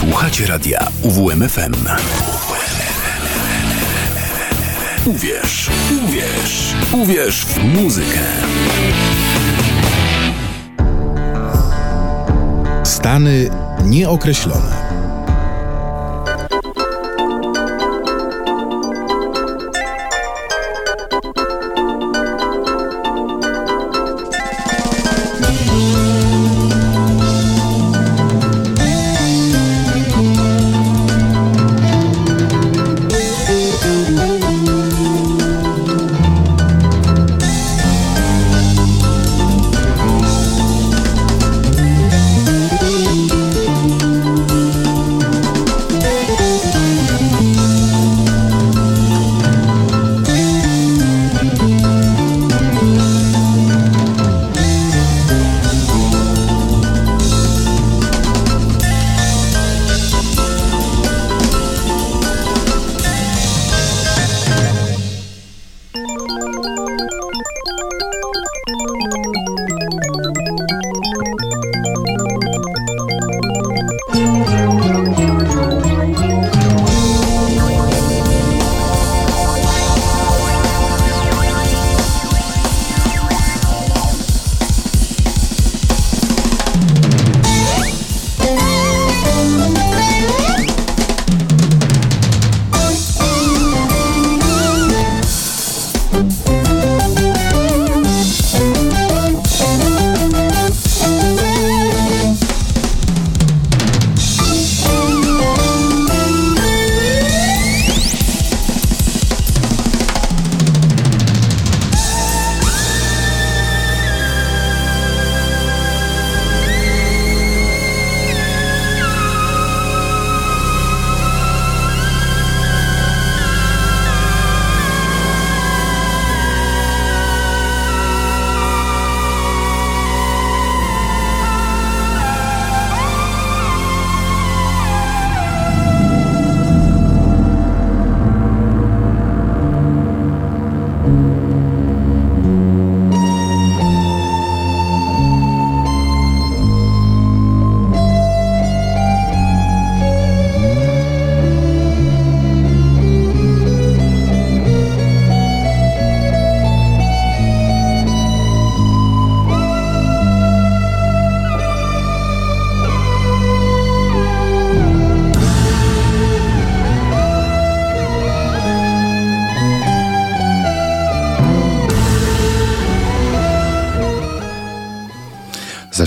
Słuchacie radia UWMFM. Uwierz, uwierz, uwierz w muzykę. Stany nieokreślone.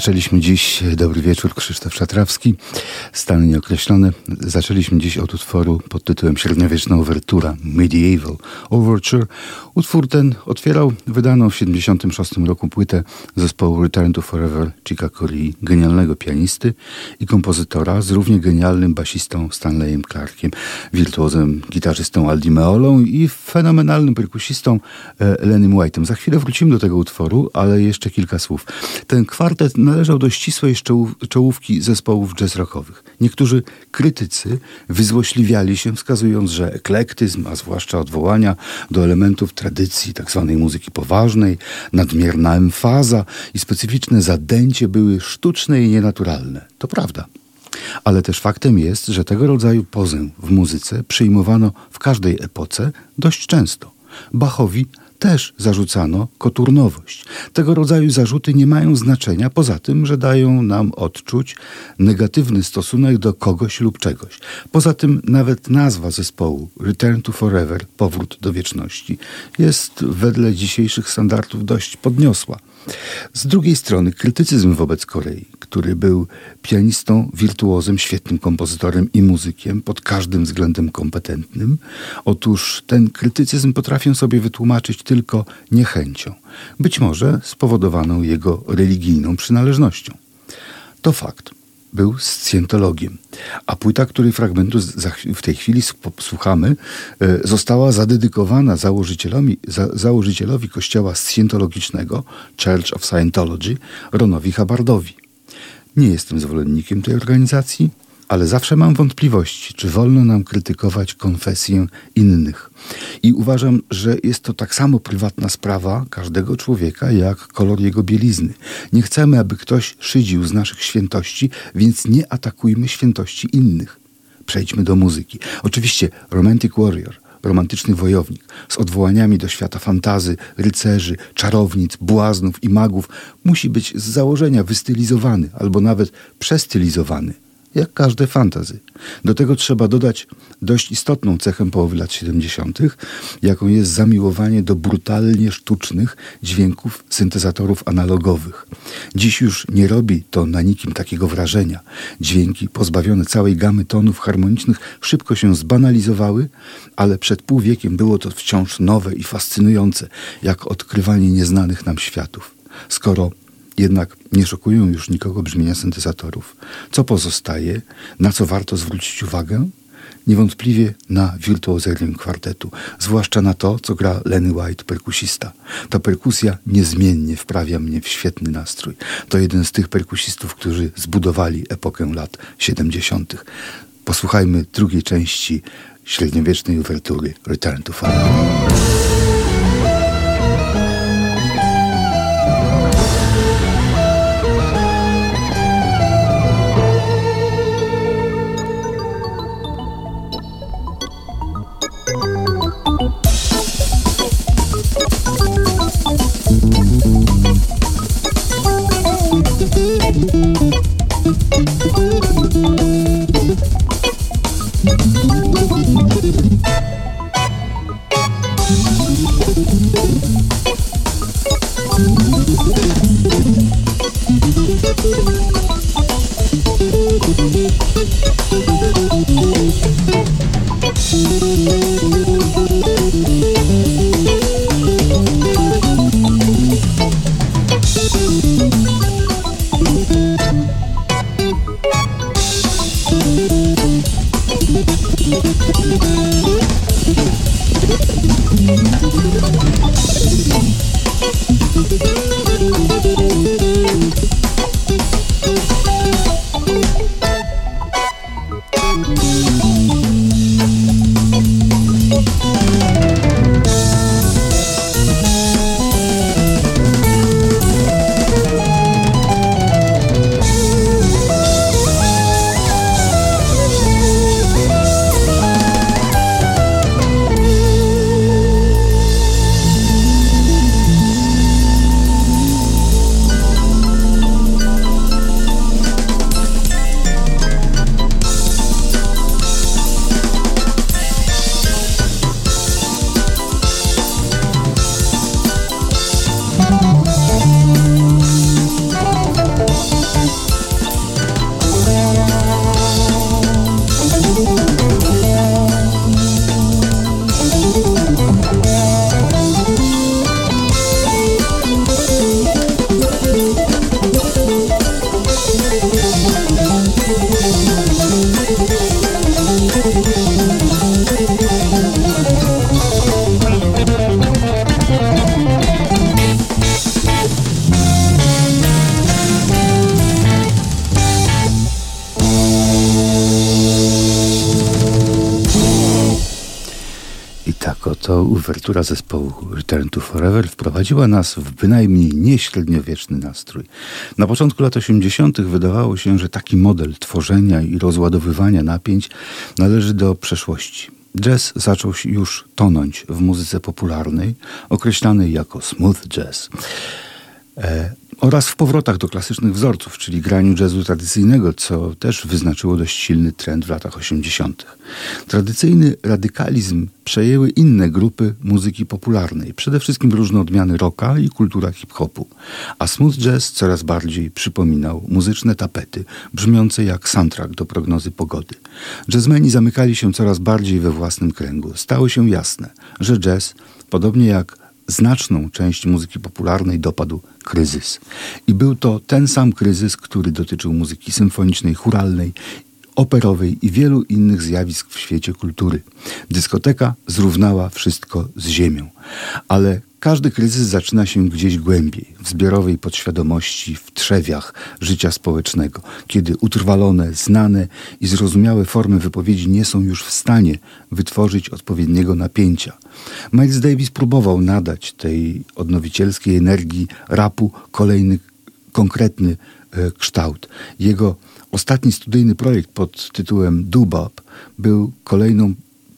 Zaczęliśmy dziś, dobry wieczór, Krzysztof Szatrawski, stan nieokreślony. Zaczęliśmy dziś od utworu pod tytułem Średniowieczna Overtura, Medieval Overture. Utwór ten otwierał wydaną w 1976 roku płytę zespołu Return to Forever Chica Corea, genialnego pianisty i kompozytora z równie genialnym basistą Stanleyem Clarkiem, wirtuozem gitarzystą Aldi Meolą i fenomenalnym perkusistą e, Lenym White'em. Za chwilę wrócimy do tego utworu, ale jeszcze kilka słów. Ten kwartet należał do ścisłej czołówki zespołów jazz rockowych. Niektórzy krytycy wyzłośliwiali się, wskazując, że eklektyzm, a zwłaszcza odwołania do elementów tradycji tzw. Tak muzyki poważnej, nadmierna emfaza i specyficzne zadęcie były sztuczne i nienaturalne. To prawda. Ale też faktem jest, że tego rodzaju pozę w muzyce przyjmowano w każdej epoce dość często. Bachowi też zarzucano koturnowość. Tego rodzaju zarzuty nie mają znaczenia poza tym, że dają nam odczuć negatywny stosunek do kogoś lub czegoś. Poza tym nawet nazwa zespołu Return to Forever, powrót do wieczności, jest wedle dzisiejszych standardów dość podniosła. Z drugiej strony krytycyzm wobec Korei, który był pianistą, wirtuozem, świetnym kompozytorem i muzykiem, pod każdym względem kompetentnym, otóż ten krytycyzm potrafię sobie wytłumaczyć tylko niechęcią, być może spowodowaną jego religijną przynależnością. To fakt był scjentologiem. A płyta, której fragmentu w tej chwili słuchamy, e, została zadedykowana założycielowi, za, założycielowi kościoła scjentologicznego Church of Scientology, Ronowi Hubardowi. Nie jestem zwolennikiem tej organizacji, ale zawsze mam wątpliwości, czy wolno nam krytykować konfesję innych. I uważam, że jest to tak samo prywatna sprawa każdego człowieka, jak kolor jego bielizny. Nie chcemy, aby ktoś szydził z naszych świętości, więc nie atakujmy świętości innych. Przejdźmy do muzyki. Oczywiście Romantic Warrior romantyczny wojownik z odwołaniami do świata fantazy, rycerzy, czarownic, błaznów i magów musi być z założenia wystylizowany albo nawet przestylizowany jak każde fantazy. Do tego trzeba dodać dość istotną cechę połowy lat 70., jaką jest zamiłowanie do brutalnie sztucznych dźwięków syntezatorów analogowych. Dziś już nie robi to na nikim takiego wrażenia. Dźwięki pozbawione całej gamy tonów harmonicznych szybko się zbanalizowały, ale przed pół wiekiem było to wciąż nowe i fascynujące, jak odkrywanie nieznanych nam światów. Skoro jednak nie szokują już nikogo brzmienia syntezatorów. Co pozostaje, na co warto zwrócić uwagę? Niewątpliwie na wirtuozerię kwartetu, zwłaszcza na to, co gra Lenny White, perkusista. Ta perkusja niezmiennie wprawia mnie w świetny nastrój. To jeden z tych perkusistów, którzy zbudowali epokę lat 70. Posłuchajmy drugiej części średniowiecznej uwertury Return to Fire. Uwertura zespołu Return to Forever wprowadziła nas w bynajmniej nieśredniowieczny nastrój. Na początku lat 80. wydawało się, że taki model tworzenia i rozładowywania napięć należy do przeszłości. Jazz zaczął już tonąć w muzyce popularnej, określanej jako smooth jazz. E, oraz w powrotach do klasycznych wzorców, czyli graniu jazzu tradycyjnego, co też wyznaczyło dość silny trend w latach 80. Tradycyjny radykalizm przejęły inne grupy muzyki popularnej, przede wszystkim różne odmiany rocka i kultura hip-hopu, a smooth jazz coraz bardziej przypominał muzyczne tapety, brzmiące jak soundtrack do prognozy pogody. Jazzmeni zamykali się coraz bardziej we własnym kręgu. Stało się jasne, że jazz, podobnie jak znaczną część muzyki popularnej dopadł kryzys. I był to ten sam kryzys, który dotyczył muzyki symfonicznej, churalnej, operowej i wielu innych zjawisk w świecie kultury. Dyskoteka zrównała wszystko z ziemią. Ale Każdy kryzys zaczyna się gdzieś głębiej, w zbiorowej podświadomości, w trzewiach życia społecznego, kiedy utrwalone, znane i zrozumiałe formy wypowiedzi nie są już w stanie wytworzyć odpowiedniego napięcia. Miles Davis próbował nadać tej odnowicielskiej energii rapu kolejny konkretny e, kształt. Jego ostatni studyjny projekt pod tytułem Dubab był kolejną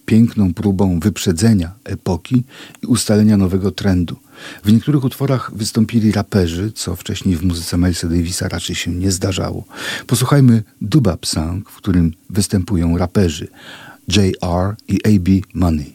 piękną próbą wyprzedzenia epoki i ustalenia nowego trendu. W niektórych utworach wystąpili raperzy, co wcześniej w muzyce Milesa Davisa raczej się nie zdarzało. Posłuchajmy Dubab Song, w którym występują raperzy JR i AB Money.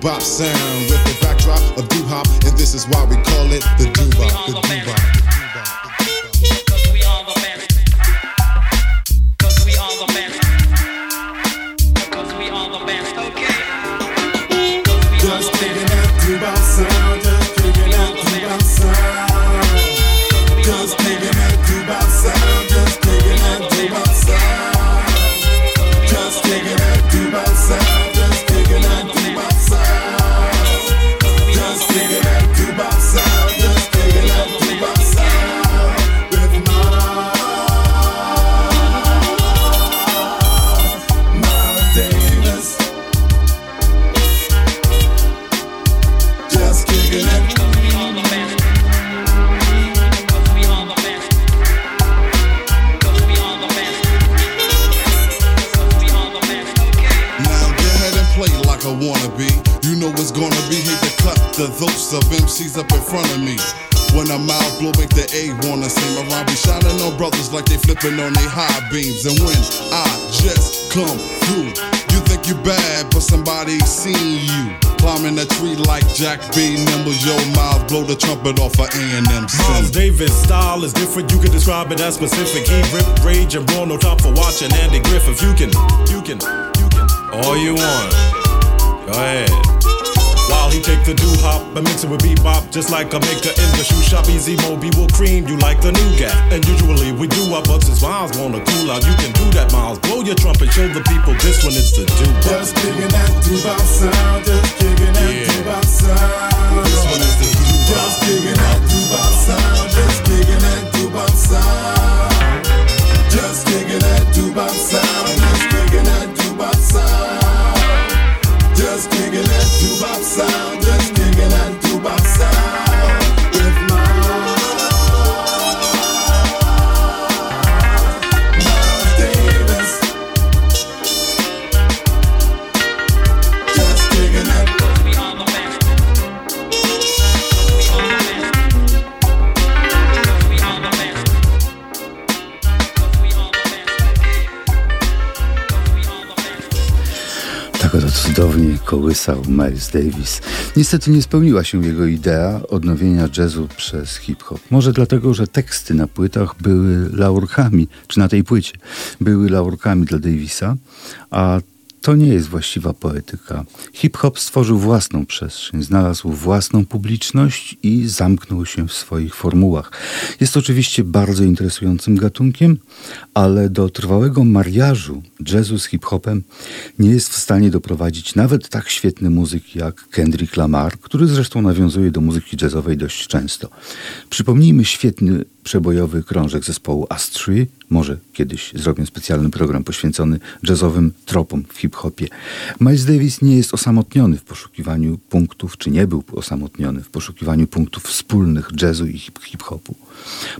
Bob Sam. front of me. When I'm out, blow back the A, wanna see my rhyme be shining on brothers like they flipping on they high beams. And when I just come through, you think you bad, but somebody seen you climbing a tree like Jack B. Nimble. Your mouth blow the trumpet off of Eminem. Miles Davis style is different. You can describe it as specific. He ripped rage and roar, no time for watching Andy Griffith. You can, you can, you can, all you want. Go ahead. While he take the doo hop and mix it with bebop, just like a maker in the shoe shop. Easy Moby will cream you like the new gap. And usually we do our butts since Miles wanna cool out. You can do that, Miles. Blow your trumpet, show the people this one is the do. Just kicking that doo sound, just kicking that yeah. doo sound. This one is the doo Just kicking that doo sound, cudownie kołysał Miles Davis. Niestety nie spełniła się jego idea odnowienia jazzu przez hip-hop. Może dlatego, że teksty na płytach były laurkami, czy na tej płycie, były laurkami dla Davisa, a to nie jest właściwa poetyka. Hip-hop stworzył własną przestrzeń, znalazł własną publiczność i zamknął się w swoich formułach. Jest oczywiście bardzo interesującym gatunkiem, ale do trwałego mariażu jazzu z hip-hopem nie jest w stanie doprowadzić nawet tak świetny muzyk jak Kendrick Lamar, który zresztą nawiązuje do muzyki jazzowej dość często. Przypomnijmy świetny przebojowy krążek zespołu Astry. Może kiedyś zrobię specjalny program poświęcony jazzowym tropom w hip-hopie. Miles Davis nie jest osamotniony w poszukiwaniu punktów, czy nie był osamotniony w poszukiwaniu punktów wspólnych jazzu i hip-hopu.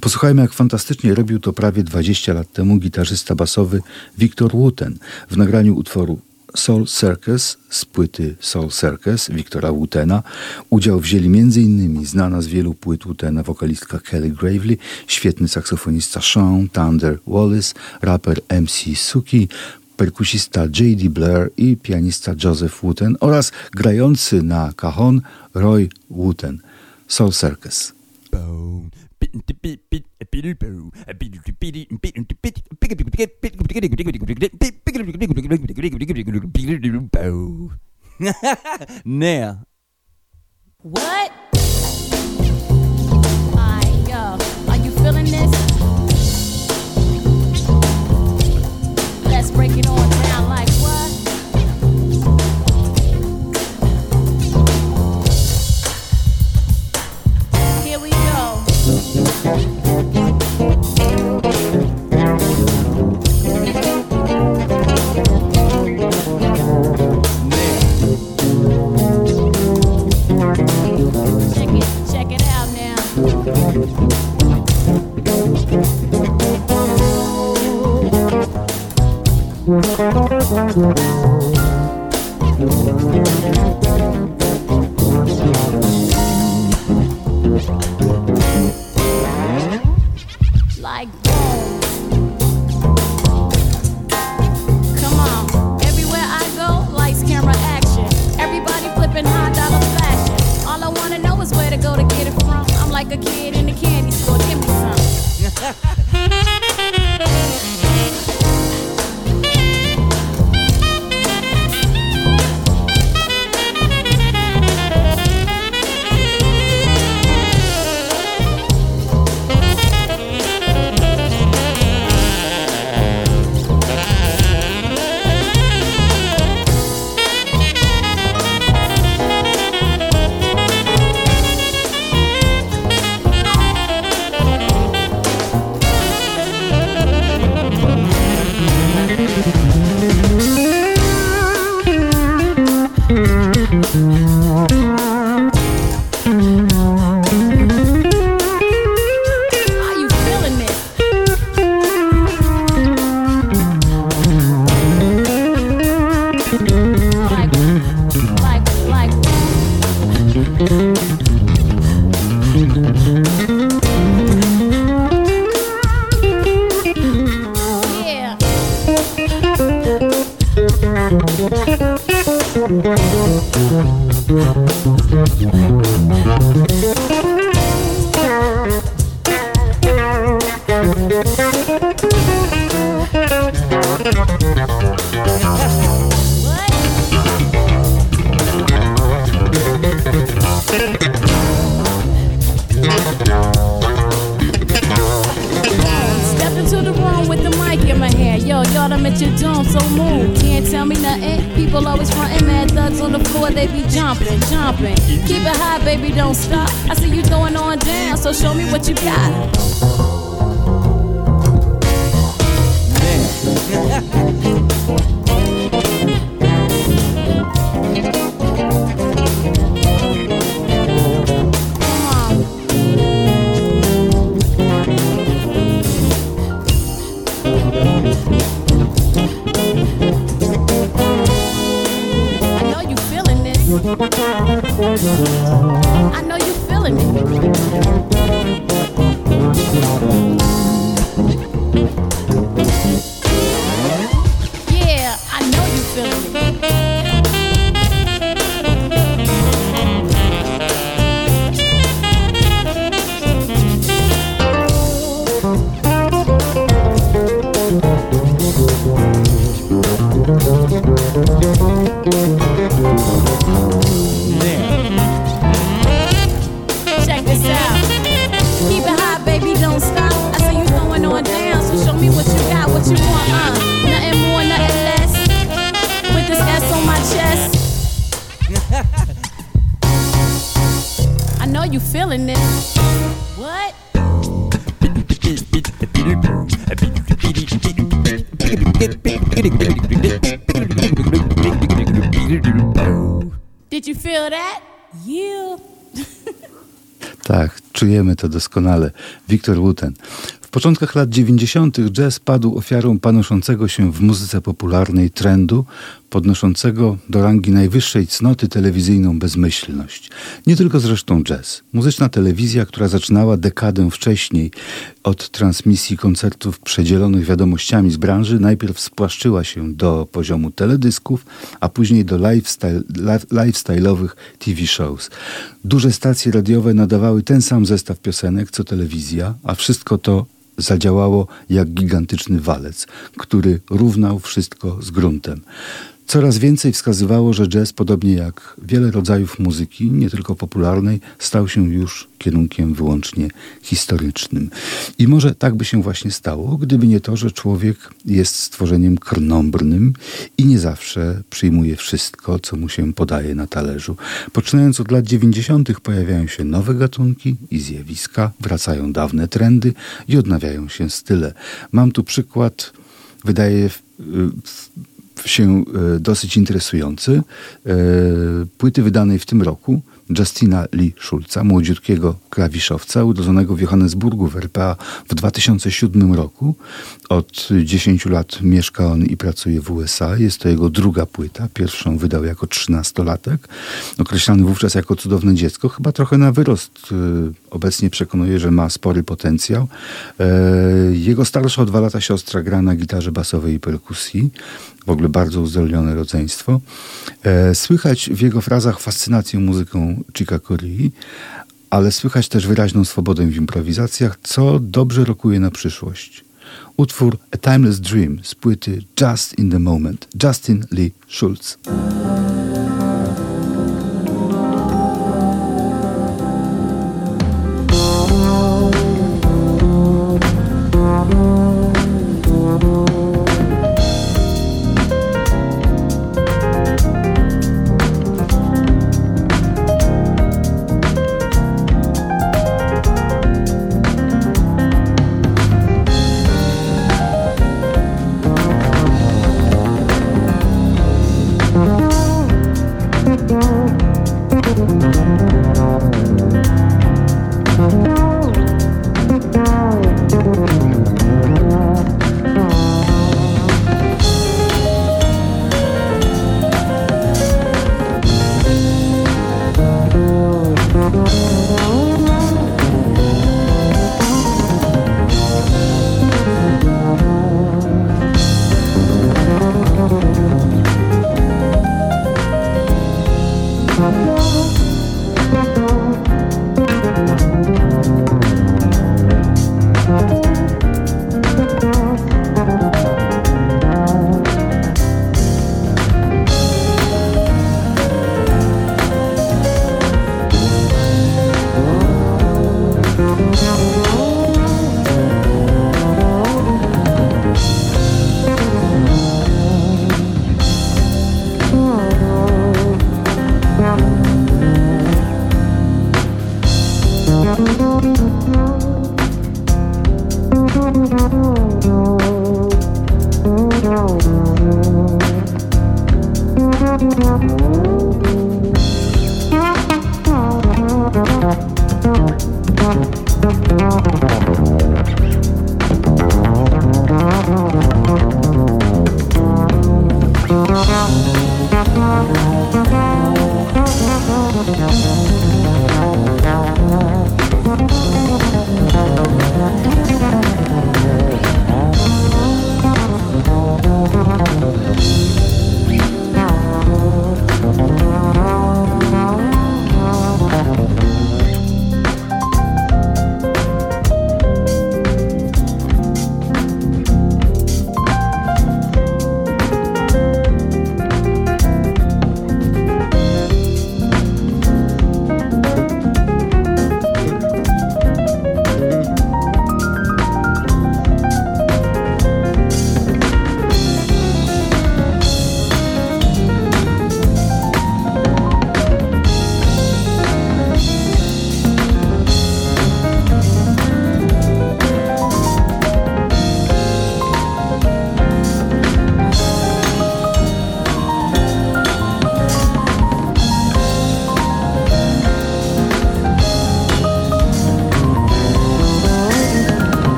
Posłuchajmy, jak fantastycznie robił to prawie 20 lat temu gitarzysta basowy Victor Wooten w nagraniu utworu Soul Circus z płyty Soul Circus Wiktora Wootena. Udział wzięli m.in. znana z wielu płyt Wootena wokalistka Kelly Gravely, świetny saksofonista Sean Thunder Wallace, raper MC Suki, perkusista J.D. Blair i pianista Joseph Wooten oraz grający na cajon Roy Wooten. Soul Circus. now. What? I, yo, are you feeling this? Mm-hmm. Tak, czujemy to doskonale. Wiktor Wooten. W początkach lat 90. jazz padł ofiarą panoszącego się w muzyce popularnej trendu, podnoszącego do rangi najwyższej cnoty telewizyjną bezmyślność. Nie tylko zresztą jazz. Muzyczna telewizja, która zaczynała dekadę wcześniej od transmisji koncertów przedzielonych wiadomościami z branży, najpierw spłaszczyła się do poziomu teledysków, a później do lifestyle, li- lifestyle'owych TV shows. Duże stacje radiowe nadawały ten sam zestaw piosenek co telewizja, a wszystko to zadziałało jak gigantyczny walec, który równał wszystko z gruntem. Coraz więcej wskazywało, że jazz, podobnie jak wiele rodzajów muzyki, nie tylko popularnej, stał się już kierunkiem wyłącznie historycznym. I może tak by się właśnie stało, gdyby nie to, że człowiek jest stworzeniem krnąbrnym i nie zawsze przyjmuje wszystko, co mu się podaje na talerzu. Poczynając od lat 90. pojawiają się nowe gatunki i zjawiska, wracają dawne trendy i odnawiają się style. Mam tu przykład, wydaje w- w- się e, dosyć interesujący. E, Płyty wydanej w tym roku Justina Lee Schulza, młodziutkiego klawiszowca, urodzonego w Johannesburgu w RPA w 2007 roku. Od 10 lat mieszka on i pracuje w USA. Jest to jego druga płyta. Pierwszą wydał jako 13-latek. Określany wówczas jako cudowne dziecko. Chyba trochę na wyrost e, obecnie przekonuje, że ma spory potencjał. E, Jego starsza o dwa lata siostra gra na gitarze basowej i perkusji. W ogóle bardzo uzdolnione rodzeństwo. E, Słychać w jego frazach fascynację muzyką Chica Corea, ale słychać też wyraźną swobodę w improwizacjach, co dobrze rokuje na przyszłość. Utwór A Timeless Dream z płyty Just in the Moment. Justin Lee Schulz.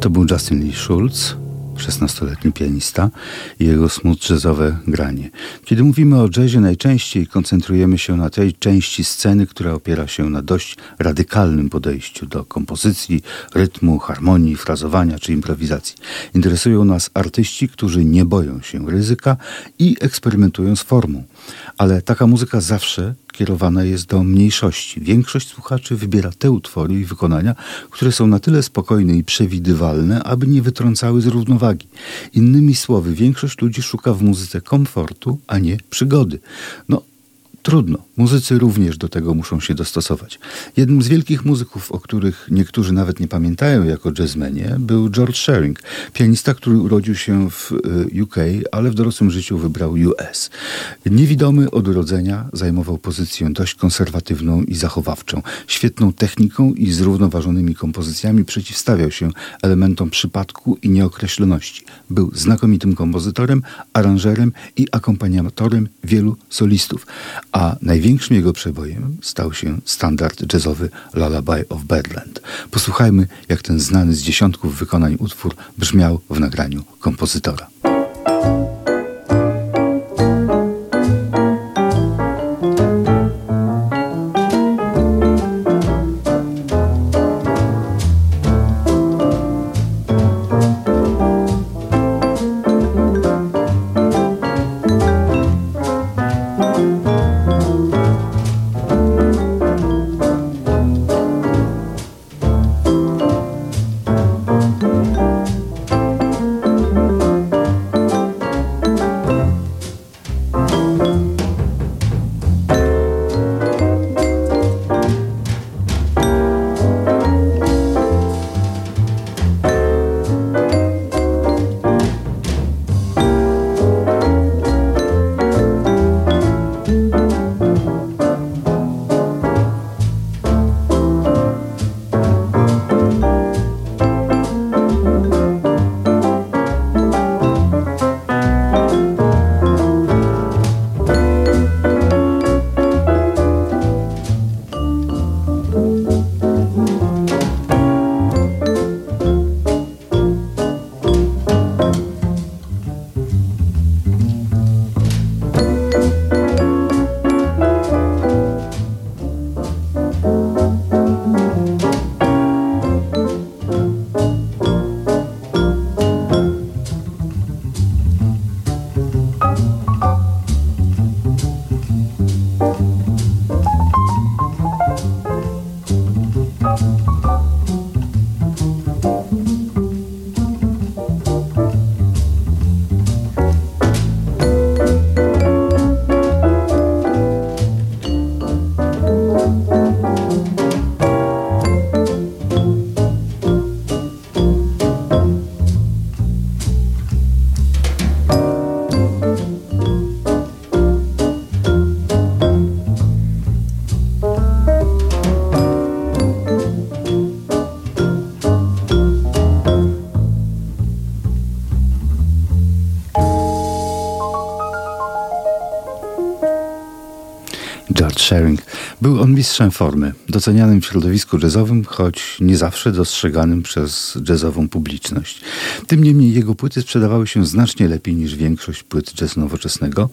To był Justin Lee Schulz 16-letni pianista i jego smooth jazzowe granie. Kiedy mówimy o jazzie, najczęściej koncentrujemy się na tej części sceny, która opiera się na dość radykalnym podejściu do kompozycji, rytmu, harmonii, frazowania czy improwizacji. Interesują nas artyści, którzy nie boją się ryzyka i eksperymentują z formą. Ale taka muzyka zawsze kierowana jest do mniejszości. Większość słuchaczy wybiera te utwory i wykonania, które są na tyle spokojne i przewidywalne, aby nie wytrącały z równowagi. Innymi słowy, większość ludzi szuka w muzyce komfortu, a nie przygody. No, Trudno. Muzycy również do tego muszą się dostosować. Jednym z wielkich muzyków, o których niektórzy nawet nie pamiętają jako jazzmenie, był George Shearing, pianista, który urodził się w y, UK, ale w dorosłym życiu wybrał US. Niewidomy od urodzenia zajmował pozycję dość konserwatywną i zachowawczą. Świetną techniką i zrównoważonymi kompozycjami przeciwstawiał się elementom przypadku i nieokreśloności. Był znakomitym kompozytorem, aranżerem i akompaniatorem wielu solistów a największym jego przebojem stał się standard jazzowy Lullaby of Birdland. Posłuchajmy, jak ten znany z dziesiątków wykonań utwór brzmiał w nagraniu kompozytora. Sharing. Był on mistrzem formy, docenianym w środowisku jazzowym, choć nie zawsze dostrzeganym przez jazzową publiczność. Tym niemniej jego płyty sprzedawały się znacznie lepiej niż większość płyt jazz nowoczesnego,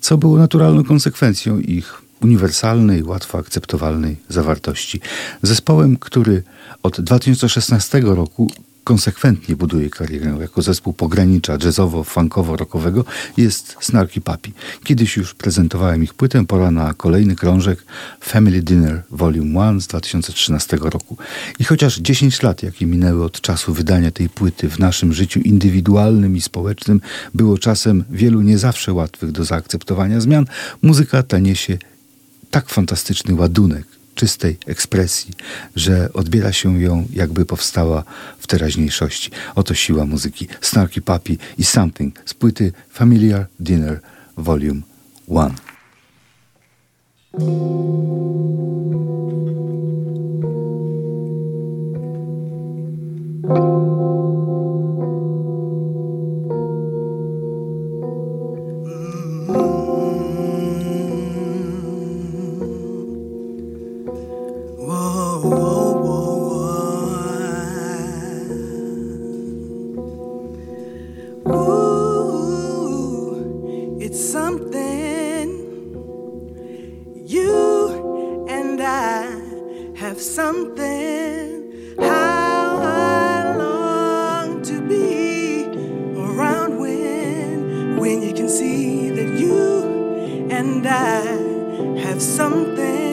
co było naturalną konsekwencją ich uniwersalnej, łatwo akceptowalnej zawartości. Zespołem, który od 2016 roku konsekwentnie buduje karierę jako zespół pogranicza jazzowo-funkowo-rockowego jest Snarky Papi. Kiedyś już prezentowałem ich płytę, pora na kolejny krążek Family Dinner Volume 1 z 2013 roku. I chociaż 10 lat, jakie minęły od czasu wydania tej płyty w naszym życiu indywidualnym i społecznym, było czasem wielu nie zawsze łatwych do zaakceptowania zmian, muzyka ta niesie tak fantastyczny ładunek czystej ekspresji, że odbiera się ją, jakby powstała w teraźniejszości. Oto siła muzyki Snarky Papi i Something z płyty Familiar Dinner Volume 1. have something. How I long to be around when, when you can see that you and I have something.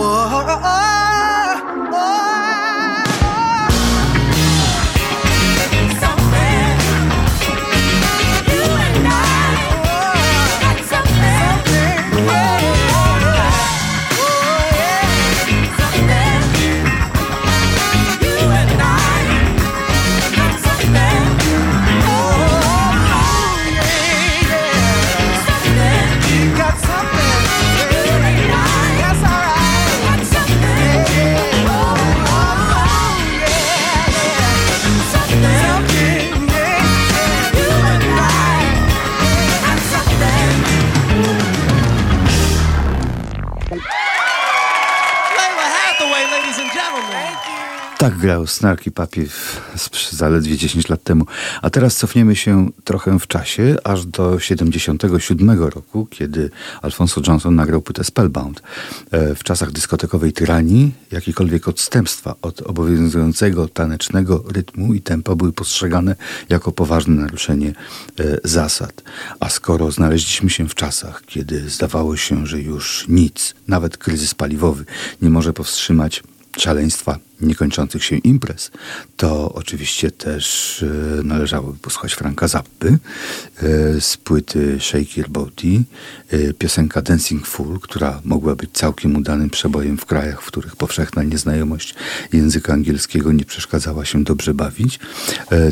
Oh, oh, oh. Grał Snarky Puppy zaledwie 10 lat temu. A teraz cofniemy się trochę w czasie, aż do 77 roku, kiedy Alfonso Johnson nagrał płytę Spellbound. E, w czasach dyskotekowej tyranii jakiekolwiek odstępstwa od obowiązującego tanecznego rytmu i tempa były postrzegane jako poważne naruszenie e, zasad. A skoro znaleźliśmy się w czasach, kiedy zdawało się, że już nic, nawet kryzys paliwowy, nie może powstrzymać szaleństwa niekończących się imprez, to oczywiście też e, należałoby posłuchać Franka Zappy e, z płyty Shake Your Body, e, piosenka Dancing Fool, która mogła być całkiem udanym przebojem w krajach, w których powszechna nieznajomość języka angielskiego nie przeszkadzała się dobrze bawić.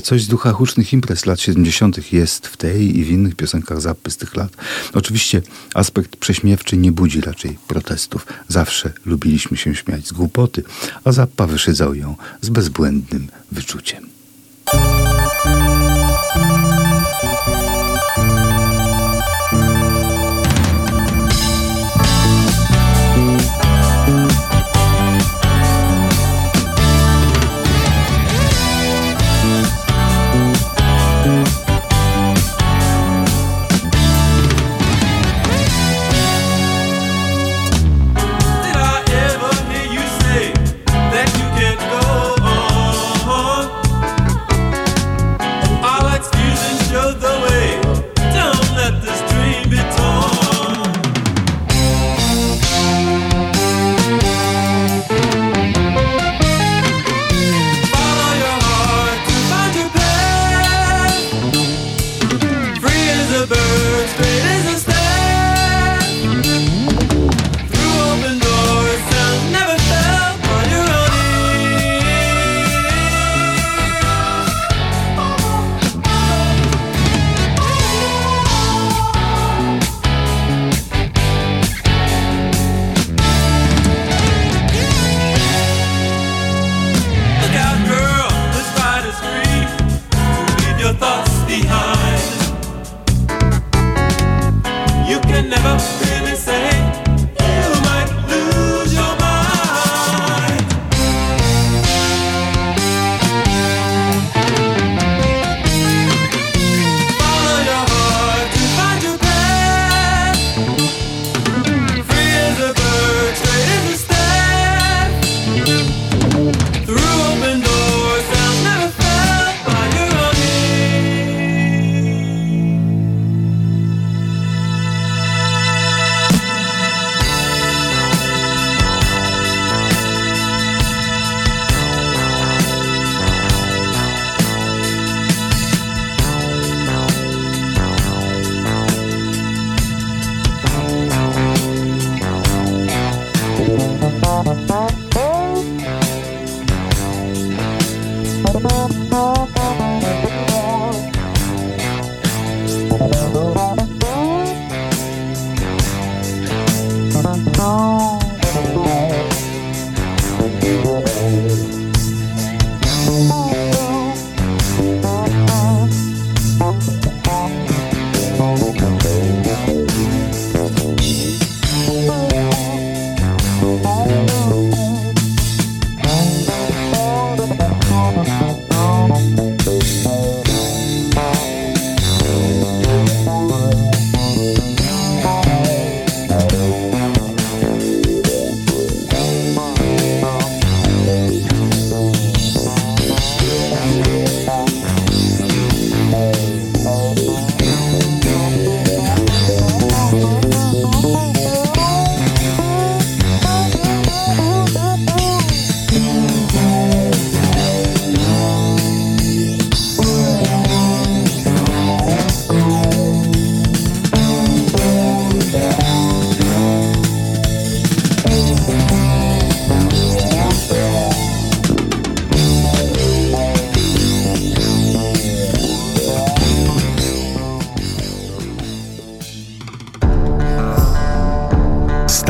Coś z ducha hucznych imprez lat 70. jest w tej i w innych piosenkach Zappy z tych lat. Oczywiście aspekt prześmiewczy nie budzi raczej protestów. Zawsze lubiliśmy się śmiać z głupoty, a Zappa wyszydzał ją z bezbłędnym wyczuciem.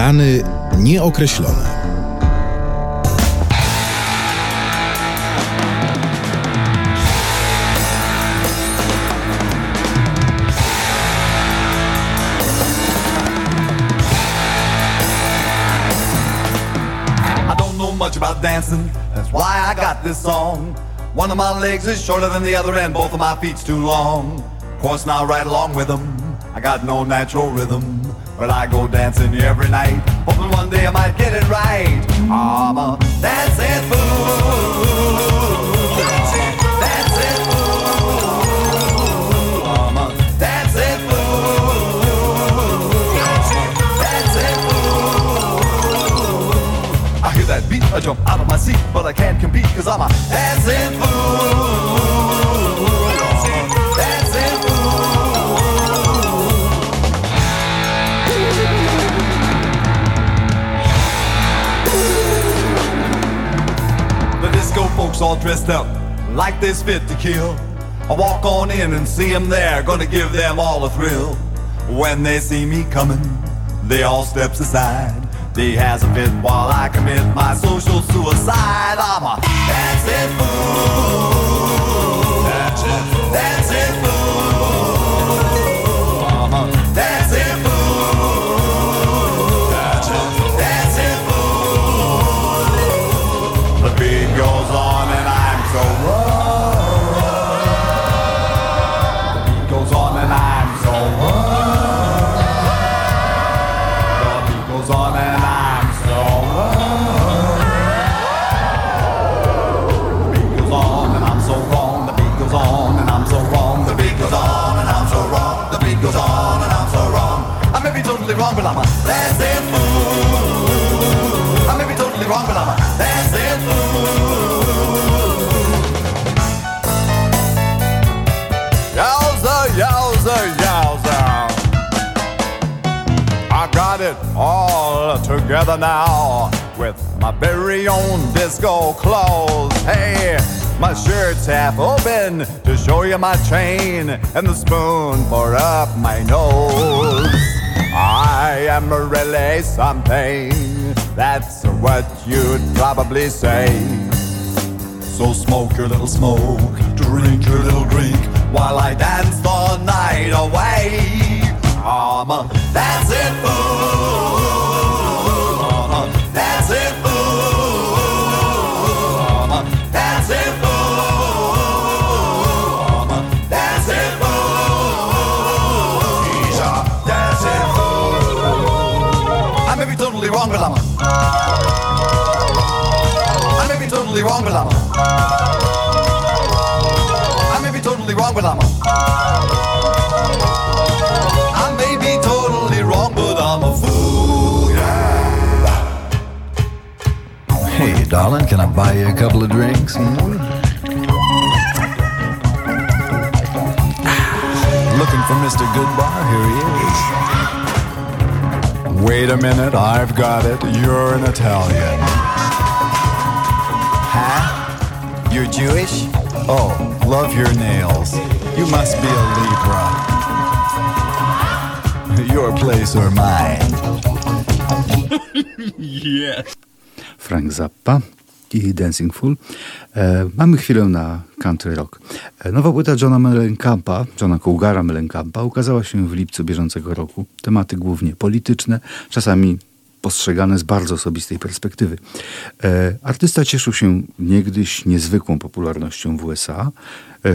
Stany nieokreślone. I don't know much about dancing, that's why I got this song. One of my legs is shorter than the other, and both of my feet's too long. Of course, now right along with them, I got no natural rhythm. But I go dancing every night, hoping one day I might get it right. I'm a dancing fool. I jump out of my seat, but I can't compete cause I'm a dancing fool. Folks all dressed up like they's fit to kill. I walk on in and see them there, gonna give them all a thrill. When they see me coming, they all steps aside. They has a fit while I commit my social suicide. I'm a dancing fool. Goes on and I'm so. The beat goes on and I'm so wrong. The beat goes on and I'm so wrong. The beat goes on and I'm so wrong. The beat goes on and I'm so wrong. I may be totally wrong, but I'm a together now with my very own disco clothes. Hey, my shirt's half open to show you my chain and the spoon for up my nose. I am really something. That's what you'd probably say. So smoke your little smoke, drink your little drink, while I dance the night away. I'm a dancing fool. Wrong, but I'm. I may be totally wrong, but I'm. I may be totally wrong, but I'm a fool. Yeah. Hey, darling, can I buy you a couple of drinks? Hmm? Looking for Mr. Goodbar? Here he is. Wait a minute, I've got it. You're an Italian. You're Jewish? Oh, love your nails. You must be a Libra. Your place or mine? Frank Zappa i Dancing Fool. E, mamy chwilę na country rock. E, nowa płyta Johna Mellencampa, Johna Cougara Mellencampa ukazała się w lipcu bieżącego roku. Tematy głównie polityczne, czasami postrzegane z bardzo osobistej perspektywy. E, artysta cieszył się niegdyś niezwykłą popularnością w USA,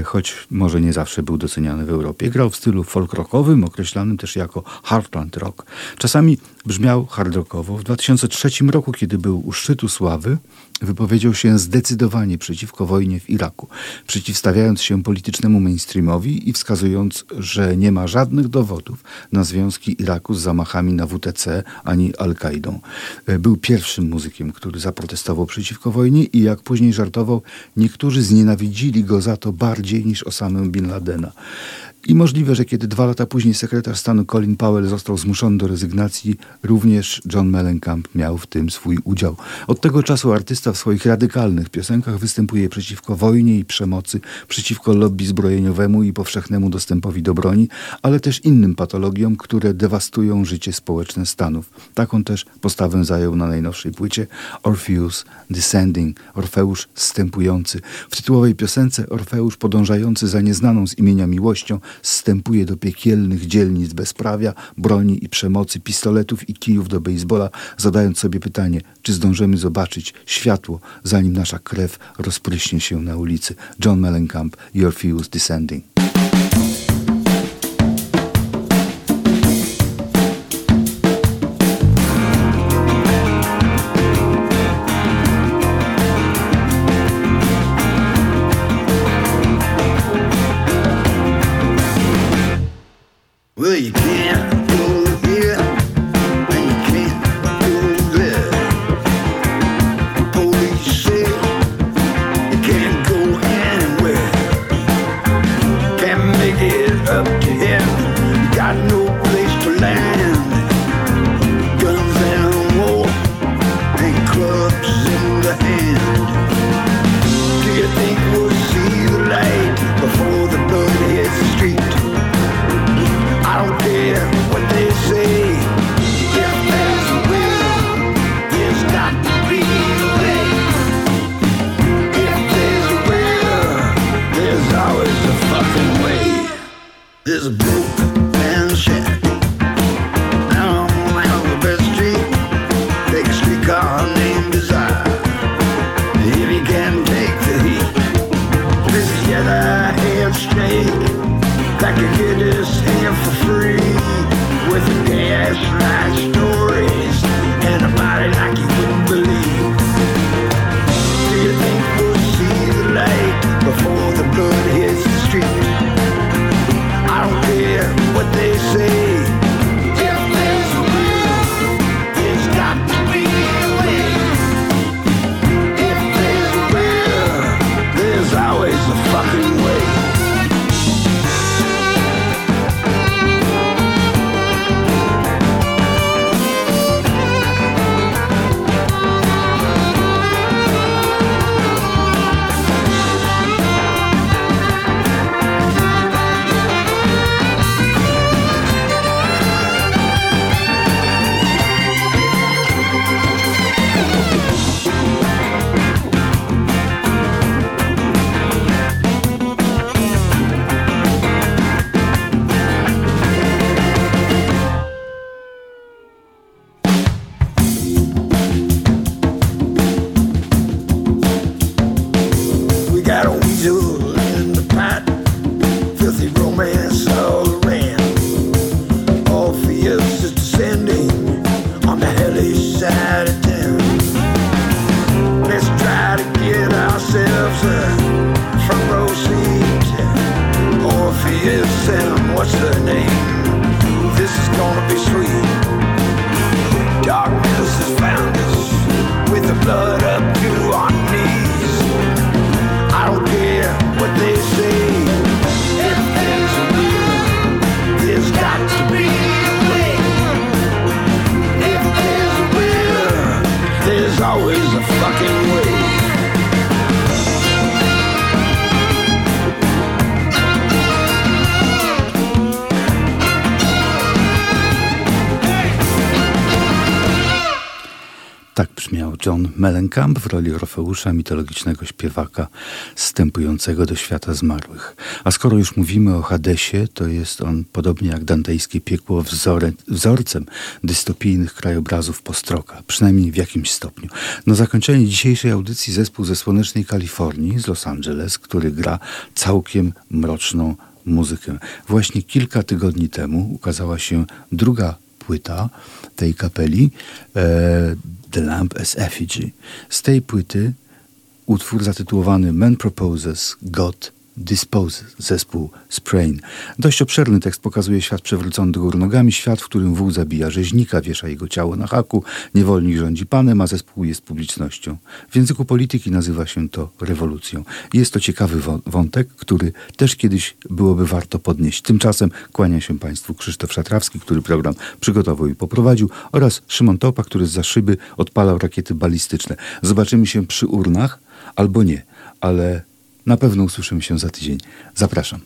choć może nie zawsze był doceniany w Europie. Grał w stylu folk rockowym, określanym też jako heartland rock. Czasami brzmiał hard rockowo. W 2003 roku, kiedy był u szczytu sławy, wypowiedział się zdecydowanie przeciwko wojnie w Iraku, przeciwstawiając się politycznemu mainstreamowi i wskazując, że nie ma żadnych dowodów na związki Iraku z zamachami na WTC ani Al-Kaidą. E, Był pierwszym muzykiem, który zaprotestował przeciwko wojnie i jak później żartował, niektórzy znienawidzili go za to bardziej niż Osamę Bin Ladena. I możliwe, że kiedy dwa lata później sekretarz stanu Colin Powell został zmuszony do rezygnacji, również John Mellencamp miał w tym swój udział. Od tego czasu artysta w swoich radykalnych piosenkach występuje przeciwko wojnie i przemocy, przeciwko lobby zbrojeniowemu i powszechnemu dostępowi do broni, ale też innym patologiom, które dewastują życie społeczne Stanów. Taką też postawę zajął na najnowszej płycie Orpheus Descending, Orfeusz zstępujący. W tytułowej piosence Orfeusz podążający za nieznaną z imienia miłością zstępuje do piekielnych dzielnic bezprawia, broni i przemocy, pistoletów i kijów do baseballa, zadając sobie pytanie, czy zdążymy zobaczyć światło, zanim nasza krew rozpryśnie się na ulicy. John Mellencamp i Orpheus Descending. Mellencamp w roli Orfeusza, mitologicznego śpiewaka wstępującego do świata zmarłych. A skoro już mówimy o Hadesie, to jest on, podobnie jak dantejskie piekło, wzore, wzorcem dystopijnych krajobrazów postroka, przynajmniej w jakimś stopniu. Na zakończenie dzisiejszej audycji zespół ze słonecznej Kalifornii, z Los Angeles, który gra całkiem mroczną muzykę. Właśnie kilka tygodni temu ukazała się druga płyta tej kapeli, e, The Lamp as Effigy. Z tej płyty utwór zatytułowany Man Proposes, God Dispose, zespół Sprain. Dość obszerny tekst pokazuje świat przewrócony do góry nogami, świat, w którym wół zabija rzeźnika, wiesza jego ciało na haku, niewolnik rządzi panem, a zespół jest publicznością. W języku polityki nazywa się to rewolucją. Jest to ciekawy wątek, który też kiedyś byłoby warto podnieść. Tymczasem kłania się Państwu Krzysztof Szatrawski, który program przygotował i poprowadził oraz Szymon Topa, który za szyby odpalał rakiety balistyczne. Zobaczymy się przy urnach albo nie, ale na pewno usłyszymy się za tydzień. Zapraszam.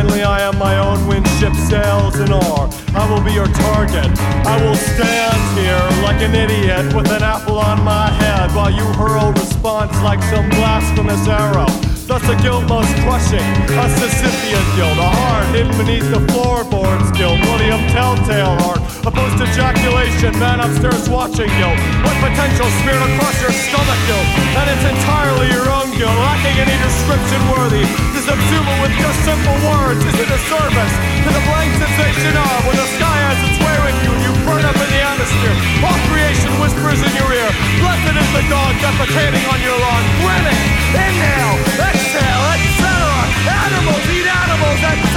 Finally, I am my own when ship sails in oar. I will be your target. I will stand here like an idiot with an apple on my head while you hurl response like some blasphemous arrow. Thus a guild most crushing, a Sisyphean guild, a heart hidden beneath the floorboards guild, William of telltale art, a post ejaculation man upstairs watching guild, one potential spear across your stomach guild, and it's entirely your own guild, lacking any description worthy, to subsume it with just simple words, isn't a service to the blank sensation of when the sky has its way with you burn up in the atmosphere. All creation whispers in your ear. Blessed is the dog defecating on your lawn. Grinning, inhale, exhale, etc. Animals eat animals, etc.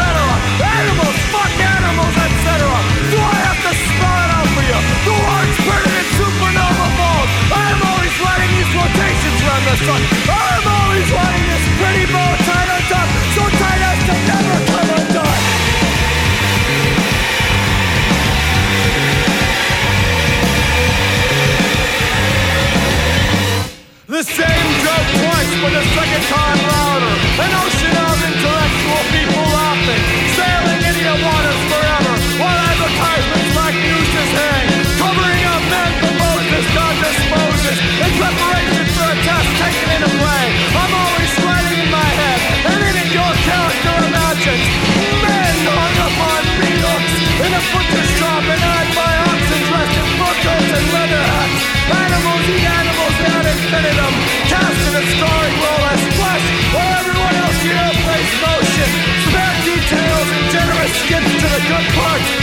Animals fuck animals, etc. Do I have to spell it out for you? The words printed in supernova bold. I am always letting these quotations run the sun. I am always letting this pretty bow tied on top, so tight as to never. The same joke twice, but the second time louder. And starring Rolex Plus while everyone else you know plays motion. It's about details and generous skips to the good parts.